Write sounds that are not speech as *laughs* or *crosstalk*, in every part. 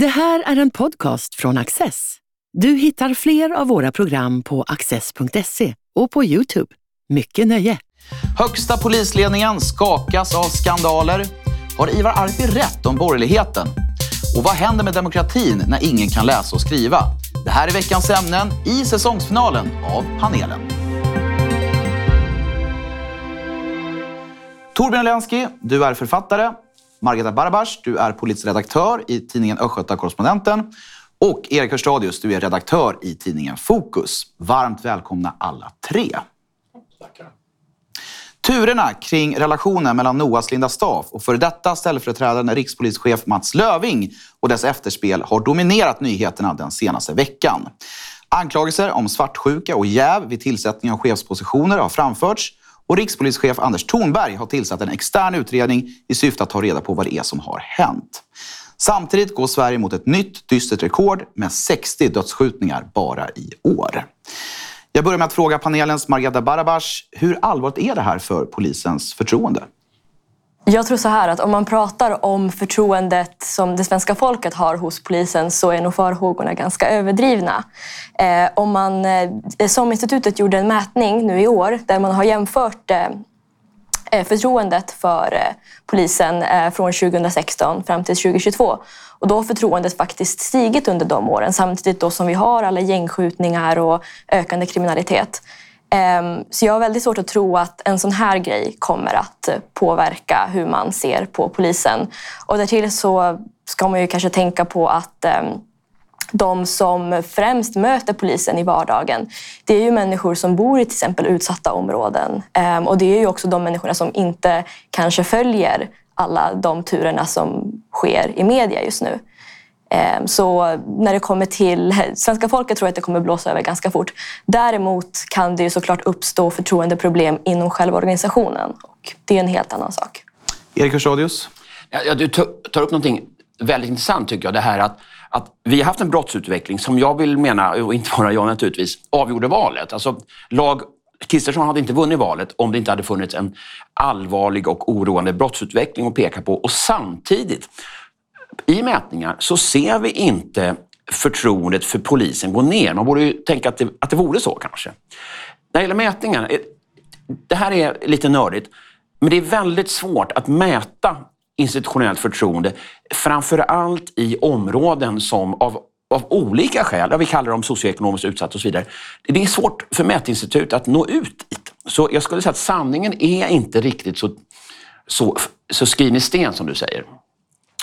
Det här är en podcast från Access. Du hittar fler av våra program på access.se och på Youtube. Mycket nöje! Högsta polisledningen skakas av skandaler. Har Ivar Arpi rätt om borgerligheten? Och vad händer med demokratin när ingen kan läsa och skriva? Det här är veckans ämnen i säsongsfinalen av panelen. Torbjörn Lenski, du är författare. Margareta Barbars, du är politisk redaktör i tidningen Östgöta Correspondenten. Och Erik Hörstadius, du är redaktör i tidningen Fokus. Varmt välkomna alla tre. Tackar. Turerna kring relationen mellan Noas Linda Staff och före detta ställföreträdande rikspolischef Mats Löving och dess efterspel har dominerat nyheterna den senaste veckan. Anklagelser om svartsjuka och jäv vid tillsättning av chefspositioner har framförts och rikspolischef Anders Thornberg har tillsatt en extern utredning i syfte att ta reda på vad det är som har hänt. Samtidigt går Sverige mot ett nytt dystert rekord med 60 dödsskjutningar bara i år. Jag börjar med att fråga panelens Margareta Barabas. Hur allvarligt är det här för polisens förtroende? Jag tror så här att om man pratar om förtroendet som det svenska folket har hos polisen så är nog farhågorna ganska överdrivna. Eh, om man, eh, som institutet gjorde en mätning nu i år där man har jämfört eh, eh förtroendet för eh, polisen eh, från 2016 fram till 2022. Och då har förtroendet faktiskt stigit under de åren samtidigt då som vi har alla gängskjutningar och ökande kriminalitet. Ehm, så jag har väldigt svårt att tro att en sån här grej kommer att eh, påverka hur man ser på polisen. Och därtill så ska man ju kanske tänka på att ehm, de som främst möter polisen i vardagen, det är ju människor som bor i till exempel utsatta områden. Ehm, och det är ju också de människorna som inte kanske följer alla de turerna som sker i media just nu. Ehm, så när det kommer till svenska folket tror jag att det kommer blåsa över ganska fort. Däremot kan det ju såklart uppstå förtroendeproblem inom själva organisationen och det är en helt annan sak. Erik Hörstadius? Ja, du tar upp någonting väldigt intressant tycker jag. Det här att, att vi har haft en brottsutveckling som jag vill mena, och inte bara jag naturligtvis, avgjorde valet. Alltså, lag Kristersson hade inte vunnit valet om det inte hade funnits en allvarlig och oroande brottsutveckling att peka på. Och samtidigt i mätningar så ser vi inte förtroendet för polisen gå ner. Man borde ju tänka att det, att det vore så kanske. När det gäller mätningar, eh, det här är lite nördigt, men det är väldigt svårt att mäta institutionellt förtroende, framför allt i områden som av, av olika skäl, vi kallar dem socioekonomiskt utsatta och så vidare. Det är svårt för mätinstitut att nå ut dit. Så jag skulle säga att sanningen är inte riktigt så, så, så skriven i sten som du säger.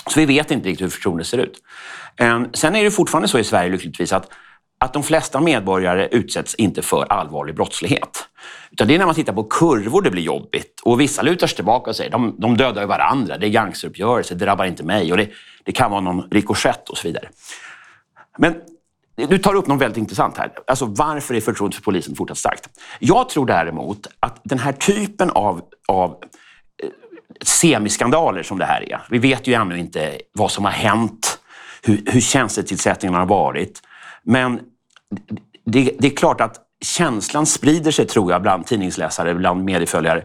Så vi vet inte riktigt hur förtroendet ser ut. Ehm, sen är det fortfarande så i Sverige lyckligtvis att, att de flesta medborgare utsätts inte för allvarlig brottslighet. Utan det är när man tittar på kurvor det blir jobbigt. Och vissa lutar sig tillbaka och säger de, de dödar ju varandra, det är gangsteruppgörelser, det drabbar inte mig. Och det, det kan vara någon rikoschett och så vidare. Men du tar upp något väldigt intressant här. Alltså varför är förtroendet för polisen fortsatt starkt? Jag tror däremot att den här typen av, av semiskandaler som det här är. Vi vet ju ännu inte vad som har hänt, hur, hur tjänstetillsättningarna har varit. Men det, det, är klart att känslan sprider sig, tror jag, bland tidningsläsare, bland medieföljare,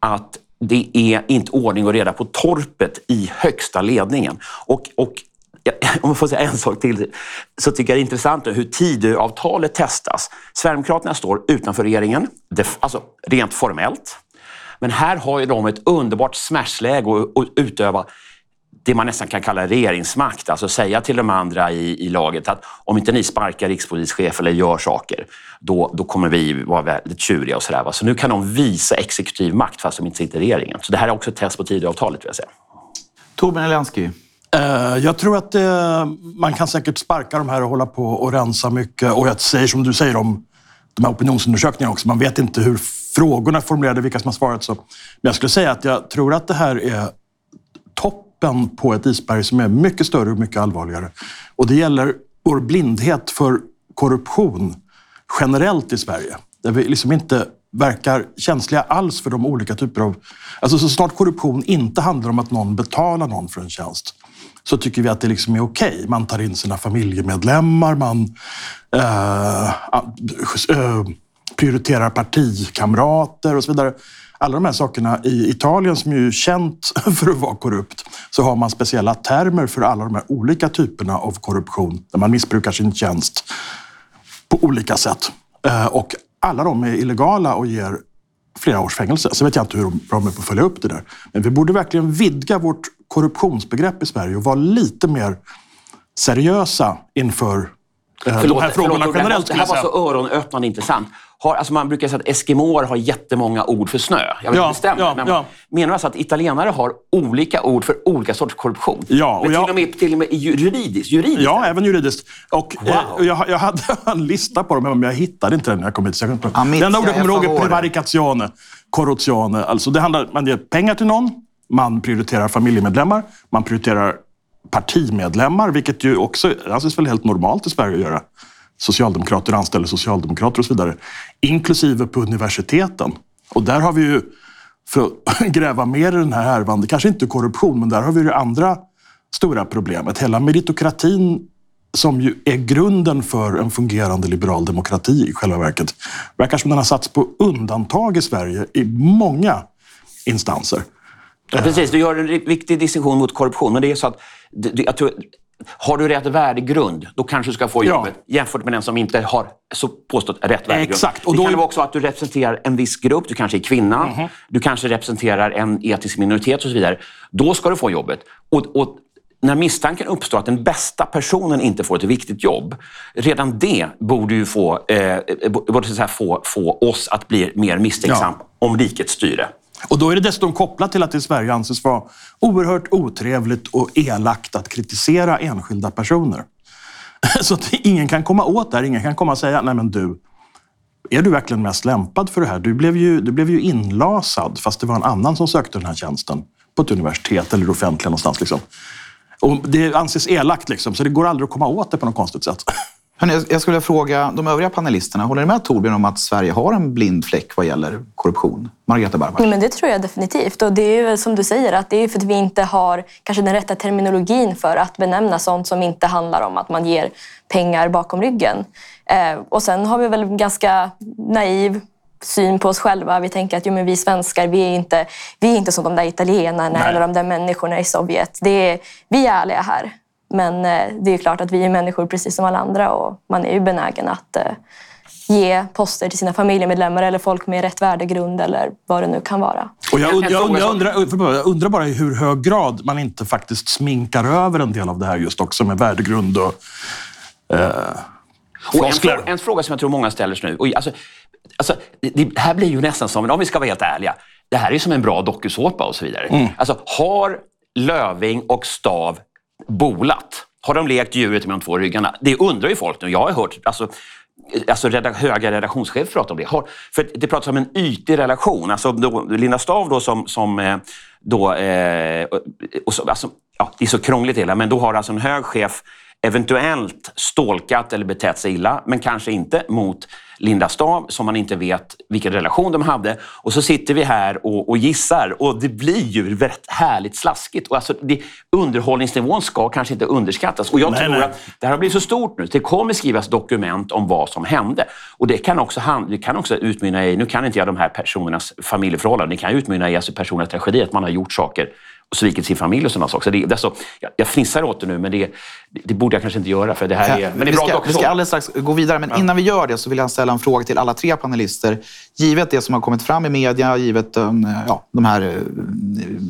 att det är inte ordning och reda på torpet i högsta ledningen. Och, och *laughs* om jag får säga en sak till, så tycker jag det är intressant hur Tidöavtalet testas. Sverigedemokraterna står utanför regeringen, alltså rent formellt. Men här har ju de ett underbart smashläge att utöva det man nästan kan kalla regeringsmakt. Alltså säga till de andra i, i laget att om inte ni sparkar rikspolischef eller gör saker, då, då kommer vi vara väldigt tjuriga och sådär. Så nu kan de visa exekutiv makt fast de inte sitter i regeringen. Så det här är också ett test på Tidöavtalet vill jag säga. Torbjörn Elensky. Eh, jag tror att det, man kan säkert sparka de här och hålla på och rensa mycket. Och jag säger som du säger om de här opinionsundersökningarna också. Man vet inte hur frågorna formulerade, vilka som har svarat. Så. Men jag skulle säga att jag tror att det här är toppen på ett isberg som är mycket större och mycket allvarligare. Och det gäller vår blindhet för korruption generellt i Sverige. Där vi liksom inte verkar känsliga alls för de olika typer av... Alltså så snart korruption inte handlar om att någon betalar någon för en tjänst så tycker vi att det liksom är okej. Okay. Man tar in sina familjemedlemmar, man äh, äh, prioriterar partikamrater och så vidare. alla de här sakerna i Italien som är ju känt *laughs* för att vara korrupt, så har man speciella termer för alla de här olika typerna av korruption, där man missbrukar sin tjänst på olika sätt. Eh, och alla de är illegala och ger flera års fängelse. Så vet jag inte hur de är på att följa upp det där. Men vi borde verkligen vidga vårt korruptionsbegrepp i Sverige och vara lite mer seriösa inför eh, de här frågorna förlåt, generellt. Det här var så öronöppnande intressant. Har, alltså man brukar säga att eskimåer har jättemånga ord för snö. Jag vet Ja, inte stämmer. ja, men ja. Menar du alltså att italienare har olika ord för olika sorts korruption? Ja, och men jag- till, och med, till och med juridiskt? juridiskt Ja, även juridiskt. Och Wow. eh, jag, jag hade *laughs* en lista på dem, men jag hittade inte den när jag kom hit. Så jag inte- Amictia det enda ordet jag kommer ihåg är prevaricazione, corruzione. Alltså det handlar, man ger pengar till någon, man prioriterar familjemedlemmar, man prioriterar partimedlemmar, vilket ju också anses väl helt normalt i Sverige att göra. Socialdemokrater anställer socialdemokrater och så vidare. Inklusive på universiteten. Och där har vi ju, för att *laughs* gräva mer i den här härvan, det kanske inte är korruption, men där har vi det andra stora problemet. Hela meritokratin som ju är grunden för en fungerande liberal demokrati i själva verket, verkar som den har satts på undantag i Sverige i många instanser. Ja, precis, du gör en viktig distinktion mot korruption. Men det är så att, jag tror, har du rätt värdegrund, då kanske du ska få Ja. jobbet. Jämfört med den som inte har så påstått rätt värdegrund. Exakt, och det då kan är- vara också att du representerar en viss grupp. Du kanske är kvinna. Du kanske representerar en etnisk minoritet och så vidare. Då ska du få jobbet. Och, och när misstanken uppstår att den bästa personen inte får ett viktigt jobb, redan det borde ju få, eh, borde så få, få oss att bli mer misstänksamma om rikets styre. Och då är det dessutom kopplat till att det i Sverige anses vara oerhört otrevligt och elakt att kritisera enskilda personer. *laughs* Så att ingen kan komma åt det här. Ingen kan komma och säga, nej men du, är du verkligen mest lämpad för det här? Du blev ju, du blev ju inlasad fast det var en annan som sökte den här tjänsten på ett universitet eller offentliga någonstans. Liksom. Och det anses elakt, liksom, så det går aldrig att komma åt det på något konstigt sätt. *laughs* Hörrni, jag- skulle vilja fråga de övriga panelisterna. Håller ni med Torbjörn om att Sverige har en blind fläck vad gäller korruption? Margareta Barbars. Nej, men det tror jag definitivt. Och det är ju som du säger, att det är för att vi inte har kanske den rätta terminologin för att benämna sånt som inte handlar om att man ger pengar bakom ryggen. Eh, och sen har vi väl en ganska naiv syn på oss själva. Vi tänker att jo, men vi svenskar, vi är, inte, vi är inte som de där italienarna Nej. eller de där människorna i Sovjet. Det är, vi är ärliga här. Men eh, det är ju klart att vi är människor precis som alla andra och man är ju benägen att eh, ge poster till sina familjemedlemmar eller folk med rätt värdegrund eller vad det nu kan vara. Och jag, und- jag, fråga jag, undrar, jag undrar- bara i hur hög grad man inte faktiskt sminkar över en del av det här just också med värdegrund och Och en, floskler. frå- en fråga som jag tror många ställer sig nu. Och, alltså, alltså, det det här blir ju nästan som, om vi ska vara helt ärliga, det här är som en bra dokusåpa och så vidare. Mm. Alltså, har Löving och Stav bolat? Har de lekt djuret med de två ryggarna? Det undrar ju folk nu. Jag har hört alltså, alltså reda, höga redaktionschefer prata om det. Har, för det pratas om en ytlig relation. Alltså, då, Linda Stav då som, som eh, då, eh, och så, alltså, ja, det är så krångligt hela, men då har alltså en hög chef eventuellt stalkat eller betett sig illa, men kanske inte mot Linda Stav som man inte vet vilken relation de hade. Och så sitter vi här och, och gissar och det blir ju rätt härligt slaskigt. Och alltså, det, underhållningsnivån ska kanske inte underskattas. Och jag Nej, tror nej. att det här har blivit så stort nu. Det kommer skrivas dokument om vad som hände. Och det kan också, det kan också utmynna i, nu kan inte jag de här personernas familjeförhållanden, det kan utmynna i alltså personliga tragedier, att man har gjort saker och svikit sin familj och sådana saker. Så det, det är så, jag, jag fnissar åt det nu, men det, det borde jag kanske inte göra för det här är... Men det är vi, bra ska, vi ska alldeles strax gå vidare, men innan vi gör det så vill jag ställa en fråga till alla tre panelister. Givet det som har kommit fram i media, givet eh, ja, de här eh,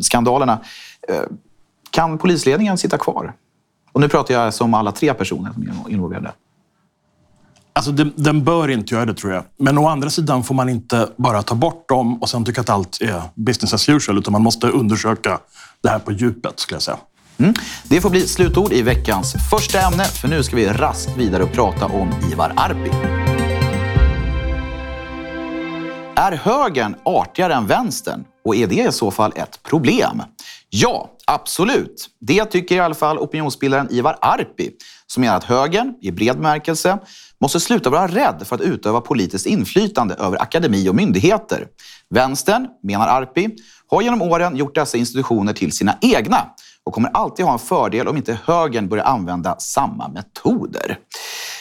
skandalerna. eh, Kan polisledningen sitta kvar? Och nu pratar jag som alla tre personer som är involverade. Alltså den, den bör inte göra det tror jag. Men å andra sidan får man inte bara ta bort dem och sen tycka att allt är business as usual. Utan man måste undersöka det här på djupet skulle jag säga. Mm. Det får bli slutord i veckans första ämne, för nu ska vi raskt vidare och prata om Ivar Arpi. Är högern artigare än vänstern? Och är det i så fall ett problem? Ja, absolut. Det tycker i alla fall opinionsbildaren Ivar Arpi, som menar att högern, i bred bemärkelse, måste sluta vara rädd för att utöva politiskt inflytande över akademi och myndigheter. Vänstern, menar Arpi, har genom åren gjort dessa institutioner till sina egna och kommer alltid ha en fördel om inte högern börjar använda samma metoder.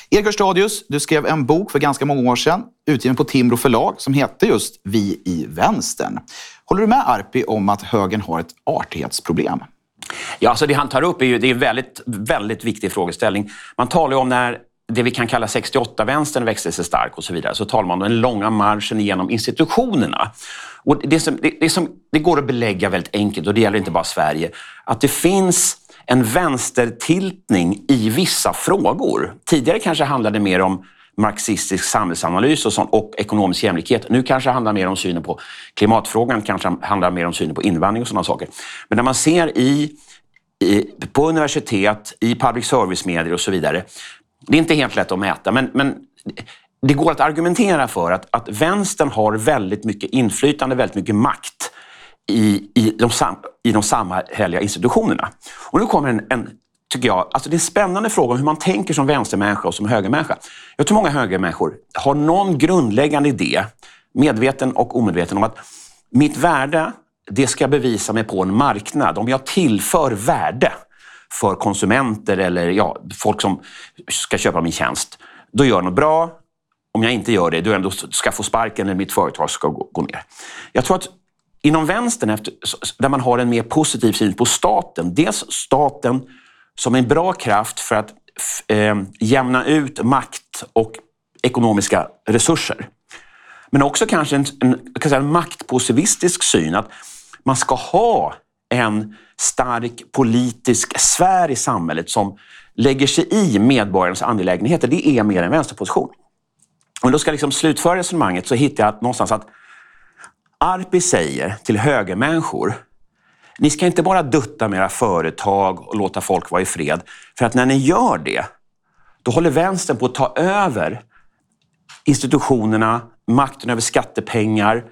Erik Hörstadius, du skrev en bok för ganska många år sedan, utgiven på Timbro förlag, som hette just Vi i vänstern. Håller du med Arpi om att högern har ett artighetsproblem? Ja, alltså det han tar upp är ju det är en väldigt, väldigt viktig frågeställning. Man talar ju om när det vi kan kalla 68-vänstern växte sig stark och så vidare, så talar man om den långa marschen genom institutionerna. Och det, som, det, det, som, det går att belägga väldigt enkelt, och det gäller inte bara Sverige, att det finns en vänstertiltning i vissa frågor. Tidigare kanske handlade mer om marxistisk samhällsanalys och, sånt, och ekonomisk jämlikhet. Nu kanske det handlar mer om synen på klimatfrågan, kanske handlar mer om synen på invandring och sådana saker. Men när man ser i, i på universitet, i public service-medier och så vidare. Det är inte helt lätt att mäta, men, men det går att argumentera för att, att vänstern har väldigt mycket inflytande, väldigt mycket makt i, i, de, sam, i de samhälleliga institutionerna. Och nu kommer en, en tycker jag, alltså det är en spännande fråga om hur man tänker som vänstermänniska och som högermänniska. Jag tror många högermänniskor har någon grundläggande idé, medveten och omedveten, om att mitt värde, det ska jag bevisa mig på en marknad. Om jag tillför värde för konsumenter eller ja, folk som ska köpa min tjänst, då gör jag något bra. Om jag inte gör det, då jag ändå ska få sparken eller mitt företag ska gå, gå ner. Jag tror att inom vänstern, efter, där man har en mer positiv syn på staten, dels staten som en bra kraft för att eh, jämna ut makt och ekonomiska resurser. Men också kanske en, en, kan säga, en maktpositivistisk syn att man ska ha en stark politisk sfär i samhället som lägger sig i medborgarnas angelägenheter. Det är mer en vänsterposition. Om då ska liksom slutföra resonemanget så hittar jag någonstans att Arpi säger till högermänniskor ni ska inte bara dutta med era företag och låta folk vara i fred. För att när ni gör det, då håller vänstern på att ta över institutionerna, makten över skattepengar,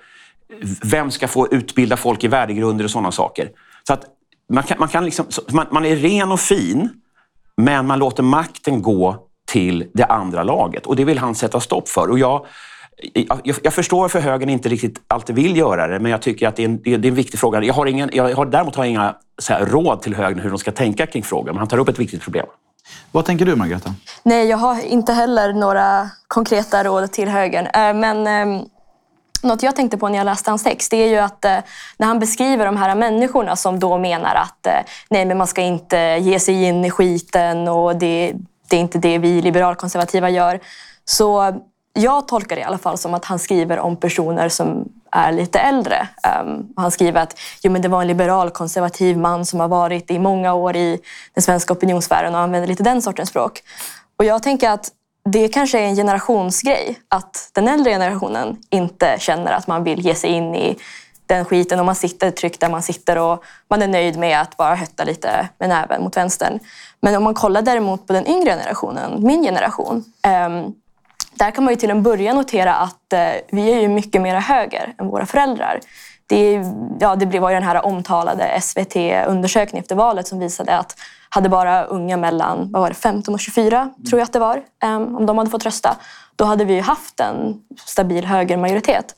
vem ska få utbilda folk i värdegrunder och sådana saker. Så att man, kan, man, kan liksom, man, man är ren och fin, men man låter makten gå till det andra laget. Och det vill han sätta stopp för. Och jag, jag, jag förstår varför högern inte riktigt alltid vill göra det, men jag tycker att det är en, det är en viktig fråga. Jag har ingen, jag har, däremot har jag inga här, råd till högern hur de ska tänka kring frågan, men han tar upp ett viktigt problem. Vad tänker du, Margareta? Nej, jag har inte heller några konkreta råd till högern. Eh, men ehm, något jag tänkte på när jag läste hans text det är ju att eh, när han beskriver de här människorna som då menar att eh, nej, men man ska inte ge sig in i skiten och det, det är inte det vi liberalkonservativa gör. Så jag tolkar det i alla fall som att han skriver om personer som är lite äldre. Um, han skriver att jo, men det var en liberal konservativ man som har varit i många år i den svenska opinionssfären och använder lite den sortens språk. Och jag tänker att det kanske är en generationsgrej. Att den äldre generationen inte känner att man vill ge sig in i den skiten och man sitter tryggt där man sitter och man är nöjd med att bara hötta lite med näven mot vänstern. Men om man kollar däremot på den yngre generationen, min generation, ehm, där kan man ju till en början notera att eh, vi är ju mycket mer höger än våra föräldrar. Det, ja, det var ju den här omtalade SVT-undersökningen efter valet som visade att hade bara unga mellan vad var det, 15 och 24, tror jag att det var, um, om de hade fått rösta, då hade vi haft en stabil högermajoritet.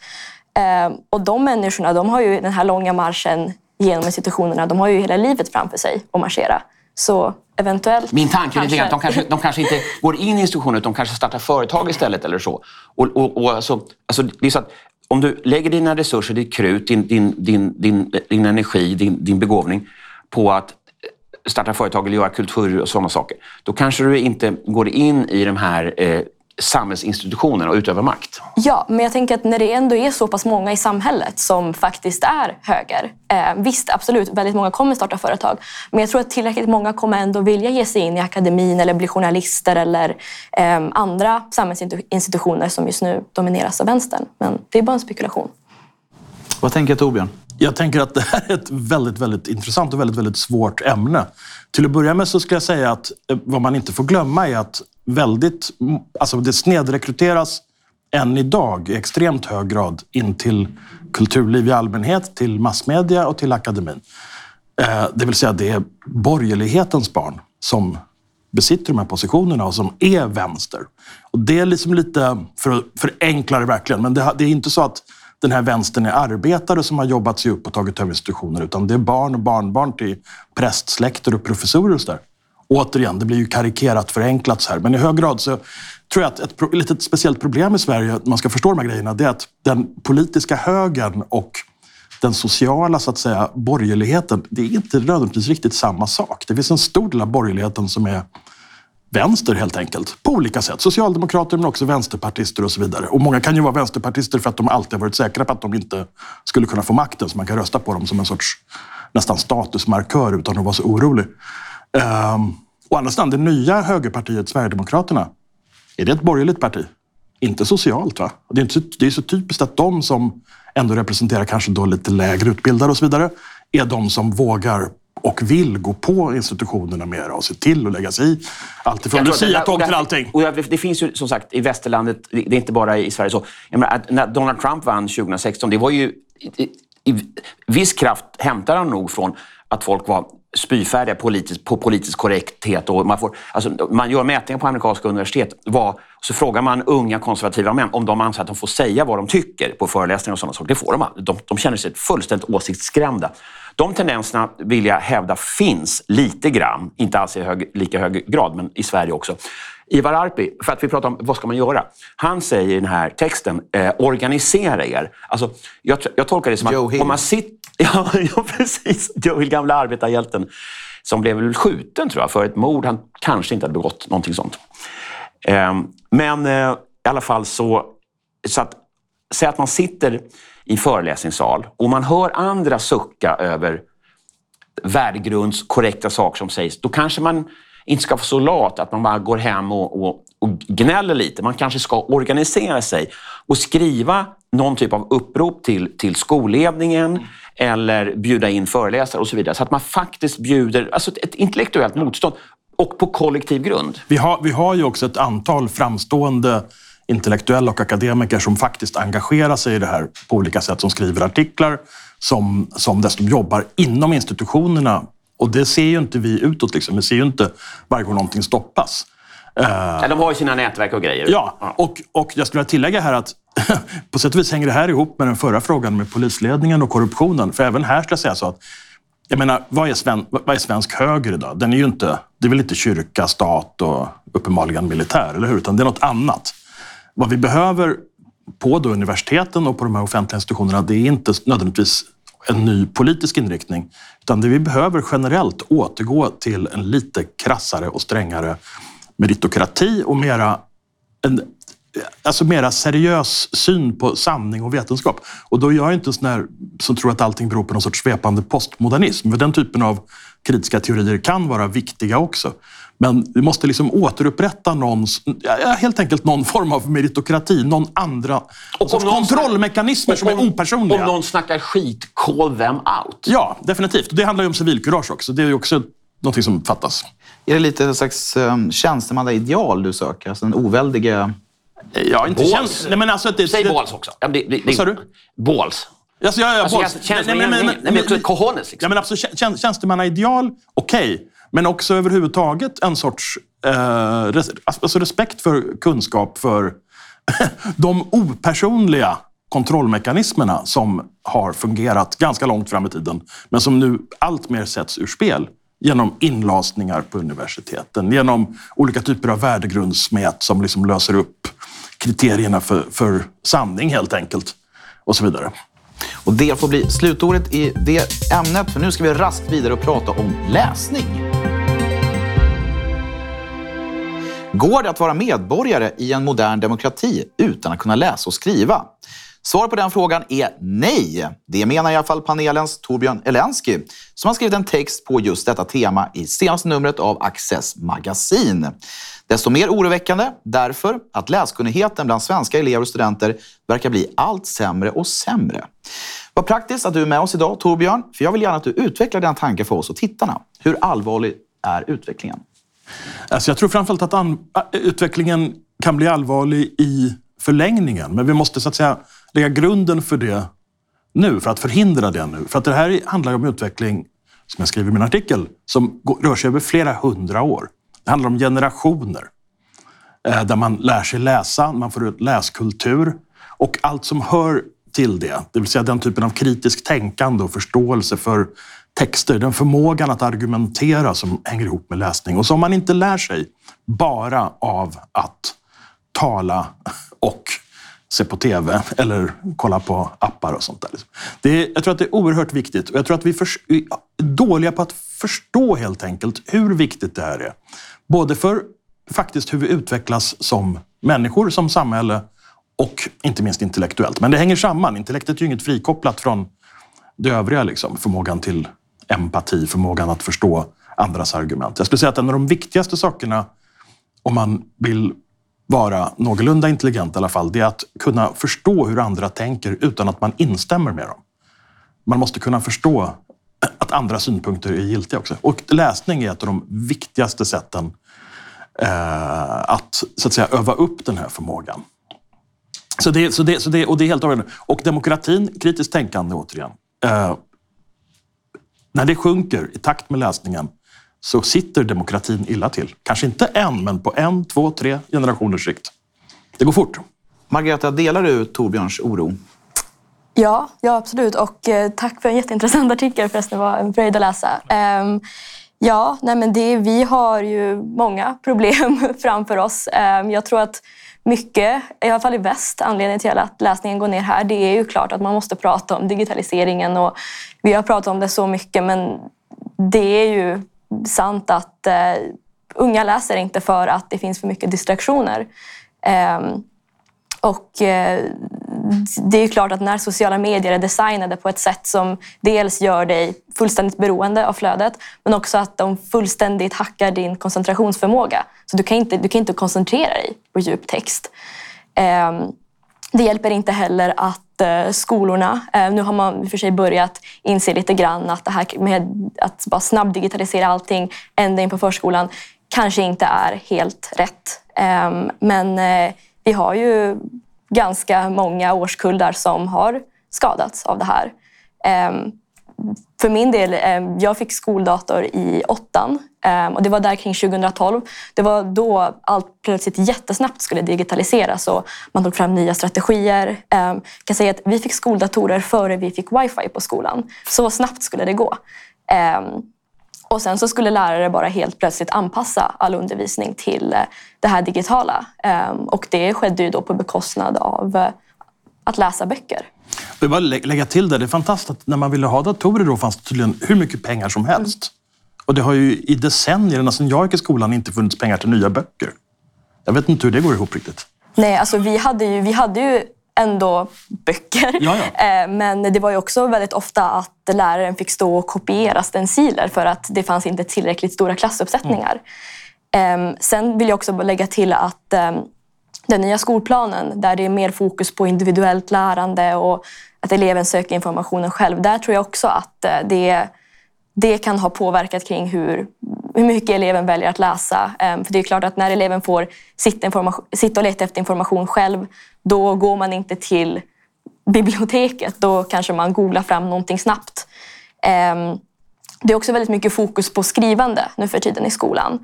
Um, och de människorna de har ju den här långa marschen genom institutionerna, de har ju hela livet framför sig att marschera. Så eventuellt. Min tanke är lite att de kanske, de kanske inte går in i institutioner, de kanske startar företag istället eller så. Och, och, och alltså, alltså, det är så att om du lägger dina resurser, ditt krut, din, din, din, din, din energi, din, din begåvning på att eh, starta företag eller göra kultur och sådana saker, då kanske du inte går in i de här eh, samhällsinstitutioner och utöva makt. Ja, men jag tänker att när det ändå är så pass många i samhället som faktiskt är höger. Eh, visst, absolut, väldigt många kommer starta företag. Men jag tror att tillräckligt många kommer ändå vilja ge sig in i akademin eller bli journalister eller eh, andra samhällsinstitutioner som just nu domineras av vänstern. Men det är bara en spekulation. Vad tänker Torbjörn? Jag tänker att det här är ett väldigt, väldigt intressant och väldigt, väldigt svårt ämne. Till att börja med så skulle jag säga att eh, vad man inte får glömma är att väldigt, alltså det snedrekryteras än idag i extremt hög grad in till kulturliv i allmänhet, till massmedia och till akademin. Eh, det vill säga det är borgerlighetens barn som besitter de här positionerna och som är vänster. Och det är liksom lite, för att förenkla det verkligen, men det är inte så att den här vänstern är arbetare som har jobbat sig upp och tagit över institutioner, utan det är barn och barnbarn till prästsläkter och professorer och så där. återigen, det blir ju karikerat förenklat så här. Men i hög grad så tror jag att ett litet speciellt problem i Sverige, när man ska förstå de här grejerna, det är att den politiska högern och den sociala så att säga, borgerligheten, det är inte nödvändigtvis riktigt samma sak. Det finns en stor del av borgerligheten som är vänster helt enkelt. På olika sätt. Socialdemokrater men också vänsterpartister och så vidare. Och många kan ju vara vänsterpartister för att de alltid har varit säkra på att de inte skulle kunna få makten. Så man kan rösta på dem som en sorts nästan statusmarkör utan att vara så orolig. Um, å andra sidan, det nya högerpartiet Sverigedemokraterna. Är det ett borgerligt parti? Inte socialt va? Det är, inte så, det är så typiskt att de som ändå representerar kanske då lite lägre utbildade och så vidare, är de som vågar och vill gå på institutionerna mer och se till att lägga sig i. Allt ifrån Jag tror att det- luciatåg till allting. Och det finns ju som sagt i västerlandet, det är inte bara i Sverige så. Menar, när Donald Trump vann 2016, det var ju i, i viss kraft hämtar han nog från att folk var spyfärdiga politiskt, på politisk korrekthet. Och man, får, alltså, man gör mätningar på amerikanska universitet. Vad, så frågar man unga konservativa män om de anser att de får säga vad de tycker på föreläsningar och sådana saker. Det får de. De, de känner sig fullständigt åsiktsskrämda. De tendenserna vill jag hävda finns lite grann, inte alls i hög, lika hög grad, men i Sverige också. Ivar Arpi, för att vi pratar om vad ska man göra? Han säger i den här texten, eh, organisera er. Alltså, jag, jag tolkar det som att om man sitter... Ja, *laughs* ja, precis. Joel, gamla arbetarhjälten, som blev skjuten tror jag, för ett mord han kanske inte hade begått, någonting sånt. Ehm, men eh, i alla fall så, så att, säg att man sitter i föreläsningssal och man hör andra sucka över värdegrundskorrekta saker som sägs, då kanske man inte ska vara så lat att man bara går hem och, och, och gnäller lite. Man kanske ska organisera sig och skriva någon typ av upprop till, till skolledningen eller bjuda in föreläsare och så vidare. Så att man faktiskt bjuder alltså ett, ett intellektuellt motstånd och på kollektiv grund. Vi har, vi har ju också ett antal framstående intellektuella och akademiker som faktiskt engagerar sig i det här på olika sätt, som skriver artiklar, som, som dessutom jobbar inom institutionerna. Och det ser ju inte vi utåt. Liksom. Vi ser ju inte varje gång någonting stoppas. Eh, Ja, de har ju sina nätverk och grejer. Ja, och, och jag skulle vilja tillägga här att *laughs* på sätt och vis hänger det här ihop med den förra frågan med polisledningen och korruptionen. För även här ska jag säga så att jag menar, vad är, sven, vad är svensk höger idag? Den är ju inte, det är väl inte kyrka, stat och uppenbarligen militär, eller hur? Utan det är något annat. Vad vi behöver på då universiteten och på de här offentliga institutionerna, det är inte nödvändigtvis en ny politisk inriktning. Utan det vi behöver generellt återgå till en lite krassare och strängare meritokrati och mera en alltså mera seriös syn på sanning och vetenskap. Och då är jag inte en sån här som tror att allting beror på någon sorts svepande postmodernism. För den typen av kritiska teorier kan vara viktiga också. Men vi måste liksom återupprätta någons, ja, helt enkelt någon form av meritokrati, någon andra om sorts någon kontrollmekanismer som är opersonliga. Om någon snackar skit, call them out. Ja, definitivt. Och det handlar ju om civilkurage också. Det är ju också någonting som fattas. Är det lite en slags um, tjänstemannaideal du söker? Alltså den oväldige... Ja, inte Balls. känns... Nej, men alltså att det, Säg det, balls också. Ja, det, det, Vad sa du? Balls. Alltså, ja, ja, Alltså, balls. Nej, men- också cojones, liksom. Ja, men absolut, tjän- tjänstemannaideal, okej. Men också överhuvudtaget en sorts eh, res, alltså respekt för kunskap, för *laughs* de opersonliga kontrollmekanismerna som har fungerat ganska långt fram i tiden, men som nu allt mer sätts ur spel genom inlasningar på universiteten, genom olika typer av värdegrundsmät som liksom löser upp kriterierna för, för sanning helt enkelt och så vidare. Och det får bli slutordet i det ämnet, för nu ska vi raskt vidare och prata om läsning. Går det att vara medborgare i en modern demokrati utan att kunna läsa och skriva? Svar på den frågan är nej. Det menar i alla fall panelens Torbjörn Elensky som har skrivit en text på just detta tema i senaste numret av Access magasin. Desto mer oroväckande därför att läskunnigheten bland svenska elever och studenter verkar bli allt sämre och sämre. Vad praktiskt att du är med oss idag Torbjörn, för jag vill gärna att du utvecklar den tanken för oss och tittarna. Hur allvarlig är utvecklingen? Alltså jag tror framförallt att äh, utvecklingen kan bli allvarlig i förlängningen. Men vi måste så att säga lägga grunden för det nu, för att förhindra det nu. För att det här handlar ju om utveckling, som jag skriver i min artikel, som rör sig över flera hundra år. Det handlar om generationer. Eh, där man lär sig läsa, man får ut läskultur och allt som hör till det. Det vill säga den typen av kritiskt tänkande och förståelse för texter, den förmågan att argumentera som hänger ihop med läsning och som man inte lär sig bara av att tala och se på tv eller kolla på appar och sånt där. Liksom. Det är, jag tror att det är oerhört viktigt och jag tror att vi är dåliga på att förstå helt enkelt hur viktigt det här är. Både för faktiskt hur vi utvecklas som människor, som samhälle och inte minst intellektuellt. Men det hänger samman. Intellektet är ju inget frikopplat från det övriga. Liksom. Förmågan till empati, förmågan att förstå andras argument. Jag skulle säga att en av de viktigaste sakerna om man vill vara någorlunda intelligent i alla fall, det är att kunna förstå hur andra tänker utan att man instämmer med dem. Man måste kunna förstå att andra synpunkter är giltiga också. Och läsning är ett av de viktigaste sätten eh, att, så att säga, öva upp den här förmågan. Så det, så det, så det, och det är helt avgörande. Och demokratin, kritiskt tänkande återigen. Eh, när det sjunker i takt med läsningen så sitter demokratin illa till. Kanske inte en, men på en, två, tre generationers sikt. Det går fort. Margareta, delar du Torbjörns oro? Ja, ja absolut. Och eh, tack för en jätteintressant artikel förresten. Det var en fröjd att läsa. Um, ja, nej men det, vi har ju många *laughs* problem framför oss. Um, jag tror att mycket, i alla fall i väst, anledningen till att läsningen går ner här, det är ju klart att man måste prata om digitaliseringen och vi har pratat om det så mycket men det är ju sant att eh, unga läser inte för att det finns för mycket distraktioner. Eh, och eh, det är klart att när sociala medier är designade på ett sätt som dels gör dig fullständigt beroende av flödet men också att de fullständigt hackar din koncentrationsförmåga. Så du kan inte, du kan inte koncentrera dig på djup text. Ehm, det hjälper inte heller att eh, skolorna, eh, nu har man i och för sig börjat inse lite grann att det här med att bara snabbdigitalisera allting ända in på förskolan kanske inte är helt rätt. Ehm, men eh, vi har ju ganska många årskullar som har skadats av det här. Ehm, för min del, ehm, jag fick skoldator i åttan ehm, och det var där kring 2012. Det var då allt plötsligt jättesnabbt skulle digitaliseras och man tog fram nya strategier. Ehm, jag kan säga att vi fick skoldatorer före vi fick wifi på skolan. Så snabbt skulle det gå. Och sen så skulle lärare bara helt plötsligt anpassa all undervisning till eh, det här digitala. Och det skedde ju då på bekostnad av eh, att läsa böcker. Jag bara lägga till det. Det är fantastiskt att när man ville ha datorer då fanns det tydligen hur mycket pengar som helst. Och det har ju i decennier, ända sedan jag gick i skolan, inte funnits pengar till nya böcker. Jag vet inte hur det går ihop riktigt. Nej, alltså vi hade ju, vi hade ju ändå böcker. Ja, ja. Eh, men det var ju också väldigt ofta att läraren fick stå och kopiera stenciler för att det fanns inte tillräckligt stora klassuppsättningar. Mm. Sen vill jag också lägga till att ehm, den nya skolplanen där det är mer fokus på individuellt lärande och att eleven söker informationen själv. Där tror jag också att eh, det, det kan ha påverkat kring hur, hur mycket eleven väljer att läsa. Ehm, för det är klart att när eleven får sitta, sitta och leta efter information själv, då går man inte till biblioteket. Då kanske man googlar fram någonting snabbt. Ehm, det är också väldigt mycket fokus på skrivande nu för tiden i skolan.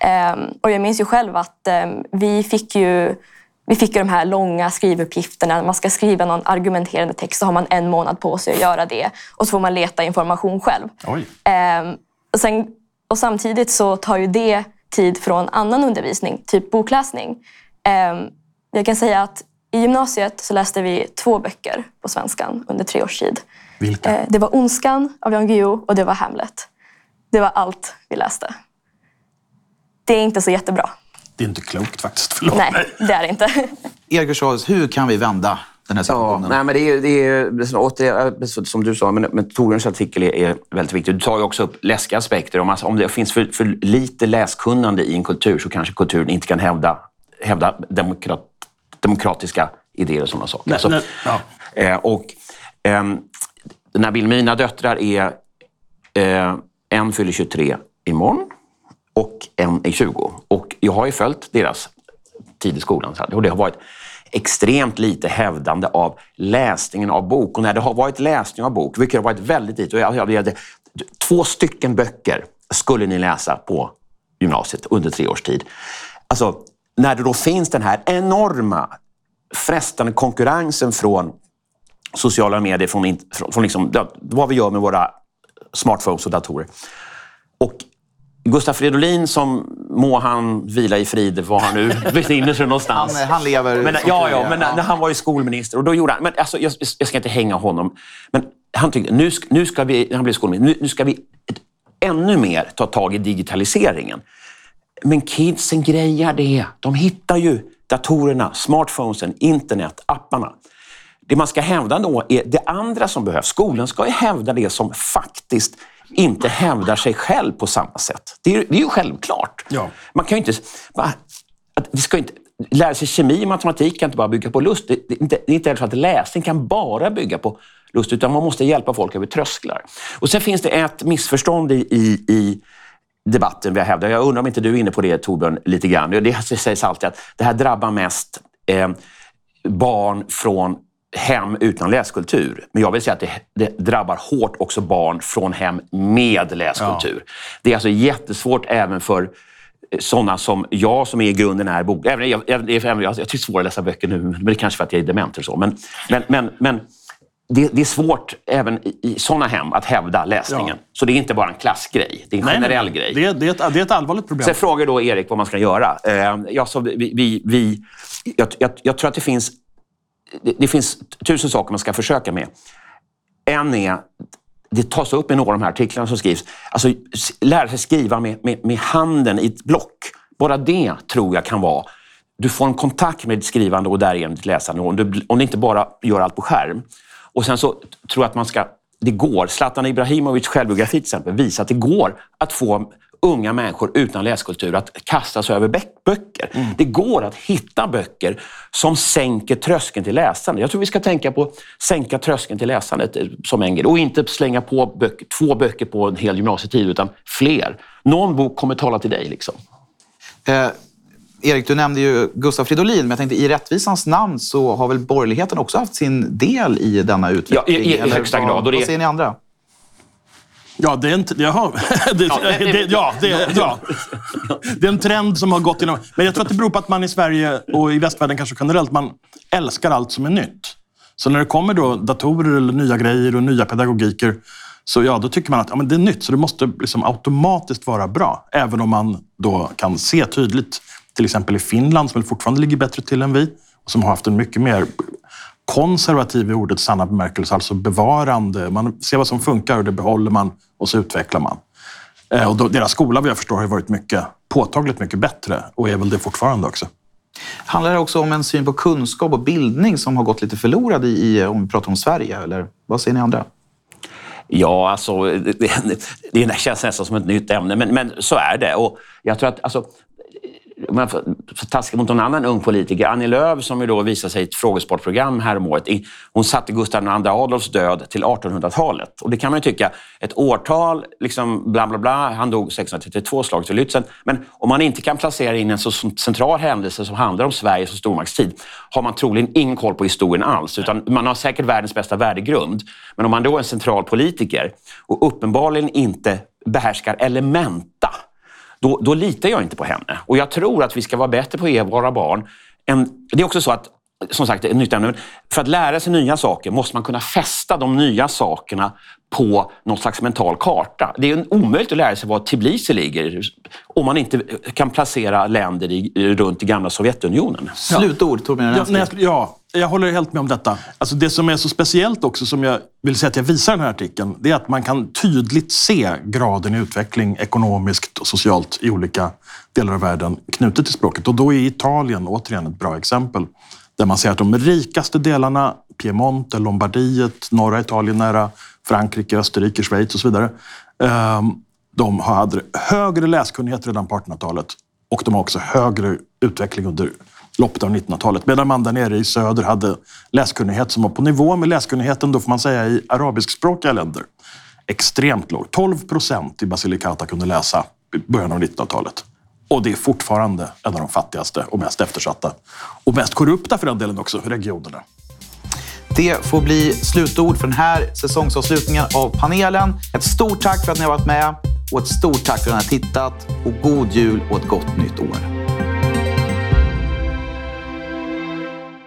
Ehm, och jag minns ju själv att ehm, vi fick ju vi fick ju de här långa skrivuppgifterna. Man ska skriva någon argumenterande text så har man en månad på sig att göra det. Och så får man leta information själv. Ehm, och, sen, och samtidigt så tar ju det tid från annan undervisning, typ bokläsning. jag kan säga att i gymnasiet så läste vi två böcker på svenskan under tre års tid. Vilka? det var Ondskan av Jan Guillou och det var Hamlet. Det var allt vi läste det är inte så jättebra. Det är inte klokt faktiskt. Förlåt Nej, mig. det är det inte. *laughs* Erik hur kan vi vända den här situationen? Ja, nej, men det är, det är, åter, som du sa, men, men Torbjörns artikel är, är, väldigt viktig. Du tar ju också upp läskiga aspekter. Om, alltså, om det finns för, för, lite läskunnande i en kultur så kanske kulturen inte kan hävda, hävda demokrat, demokratiska idéer och sådana saker. Nej, alltså, nej, ja. eh, och, eh, när mina döttrar är... Eh, en fyller 23 imorgon och en är 20. Och jag har ju följt deras tid i skolan och det har varit extremt lite hävdande av läsningen av bok. Och när det har varit läsning av bok, vilket har varit väldigt lite, och jag, jag, jag, två stycken böcker skulle ni läsa på gymnasiet under tre års tid. Alltså, när det då finns den här enorma frestande konkurrensen från sociala medier, från, från, från liksom, vad vi gör med våra smartphones och datorer. Och Gustaf Fridolin, som må han vila i frid var han nu *laughs* befinner sig någonstans. Han, han lever men, Ja, ja, men när, när han var ju skolminister och då gjorde han... Men alltså, jag, jag ska inte hänga honom. Men han tyckte, nu, nu ska vi, han blev skolminister, nu, nu ska vi ett, ännu mer ta tag i digitaliseringen. Men kidsen grejar det. De hittar ju datorerna, smartphonesen, internet, apparna. Det man ska hävda då är det andra som behövs. Skolan ska ju hävda det som faktiskt inte hävdar sig själv på samma sätt. Det är, det är ju självklart. Ja. Man kan ju inte... Va, att det ska inte lära sig kemi och matematik kan inte bara bygga på lust. Det, det, det är inte heller så att läsning kan bara bygga på lust, utan man måste hjälpa folk över trösklar. Och sen finns det ett missförstånd i, i, i debatten vi har hävdat. Jag undrar om inte du är inne på det Torbjörn, lite grann. Det sägs alltid att det här drabbar mest eh, barn från hem utan läskultur. Men jag vill säga att det, det drabbar hårt också barn från hem med läskultur. Ja. Det är alltså jättesvårt även för eh, sådana som jag, som i grunden är bok... Även, jag, jag, jag, jag tycker det är svårt att läsa böcker nu, men det är kanske för att jag är dement eller så. Men, men, men, men det, det, är svårt även i, i sådana hem att hävda läsningen. Ja. Så det är inte bara en klassgrej, det är en nej, generell nej. grej. Det är, det, är ett, det är ett allvarligt problem. Sen frågar då Erik vad man ska göra. Eh, ja, så vi, vi, vi jag, jag, jag, tror att det finns, det, det, finns tusen saker man ska försöka med. En är, det tas upp i några av de här artiklarna som skrivs, alltså lära sig skriva med, med, med handen i ett block. Bara det tror jag kan vara du får en kontakt med ditt skrivande och därigenom ditt läsande. Om du, om du inte bara gör allt på skärm. Och sen så tror jag att man ska... Det går. Zlatan Ibrahimovics självbiografi till exempel visar att det går att få unga människor utan läskultur att kasta sig över böcker. Mm. Det går att hitta böcker som sänker tröskeln till läsande. Jag tror vi ska tänka på att sänka tröskeln till läsandet eh, som en grej. Och inte slänga på böcker, två böcker på en hel gymnasietid, utan fler. Någon bok kommer tala till dig. Liksom. Eh, Erik, du nämnde ju Gustaf Fridolin, men jag tänkte i rättvisans namn så har väl borgerligheten också haft sin del i denna utveckling? Ja, i, i högsta grad. Vad, vad säger ni andra? Ja, det är en, jaha, *laughs* det, ja, det, ja, det, ja. det är en trend som har gått inom... Men jag tror att det beror på att man i Sverige och i västvärlden kanske generellt, man älskar allt som är nytt. Så när det kommer då datorer eller nya grejer och nya pedagogiker, så ja, då tycker man att ja, men det är nytt, så det måste liksom automatiskt vara bra. Även om man då kan se tydligt till exempel i Finland, som fortfarande ligger bättre till än vi, och som har haft en mycket mer konservativ i ordets sanna bemärkelse, alltså bevarande. Man ser vad som funkar och det behåller man och så utvecklar man. Eh, och då, deras skola, vad jag förstår, har varit mycket, påtagligt mycket bättre och är väl det fortfarande också. Handlar det också om en syn på kunskap och bildning som har gått lite förlorad i, om vi pratar om Sverige? Eller vad säger ni andra? Ja, alltså, det, det, det känns nästan som ett nytt ämne, men, men så är det. Och jag tror att alltså, om jag får taska mot någon annan ung politiker, Annie Lööf som ju då visade sig i ett frågesportprogram häromåret, hon satte Gustav II Adolfs död till 1800-talet. Och det kan man ju tycka, ett årtal, liksom bla bla bla, han dog 1632, slaget vid Lützen. Men om man inte kan placera in en så central händelse som handlar om Sverige som stormaktstid, har man troligen ingen koll på historien alls. Utan man har säkert världens bästa värdegrund. Men om man då är en central politiker och uppenbarligen inte behärskar elementa då, då litar jag inte på henne. Och jag tror att vi ska vara bättre på att ge våra barn en... Det är också så att som sagt, ett nytt ämne. För att lära sig nya saker måste man kunna fästa de nya sakerna på någon slags mental karta. Det är omöjligt att lära sig var Tbilisi ligger om man inte kan placera länder i, runt i gamla Sovjetunionen. Slutord, Torbjörn ja, ja, jag håller helt med om detta. Alltså det som är så speciellt också, som jag vill säga att jag visar i den här artikeln, det är att man kan tydligt se graden i utveckling ekonomiskt och socialt i olika delar av världen knutet till språket. Och då är Italien återigen ett bra exempel. Där man ser att de rikaste delarna, Piemonte, Lombardiet, norra Italien nära Frankrike, Österrike, Schweiz och så vidare. Ehm, de hade högre läskunnighet redan på 1800-talet och de har också högre utveckling under loppet av 1900-talet. Medan man där nere i söder hade läskunnighet som var på nivå med läskunnigheten, då får man säga, i arabiskspråkiga länder. Extremt låg. 12 procent i Basilicata kunde läsa i början av 1900-talet. Och det är fortfarande en av de fattigaste och mest eftersatta. Och mest korrupta för den delen också, regionerna. Det får bli slutord för den här säsongsavslutningen av panelen. Ett stort tack för att ni har varit med och ett stort tack för att ni har tittat. Och god jul och ett gott nytt år.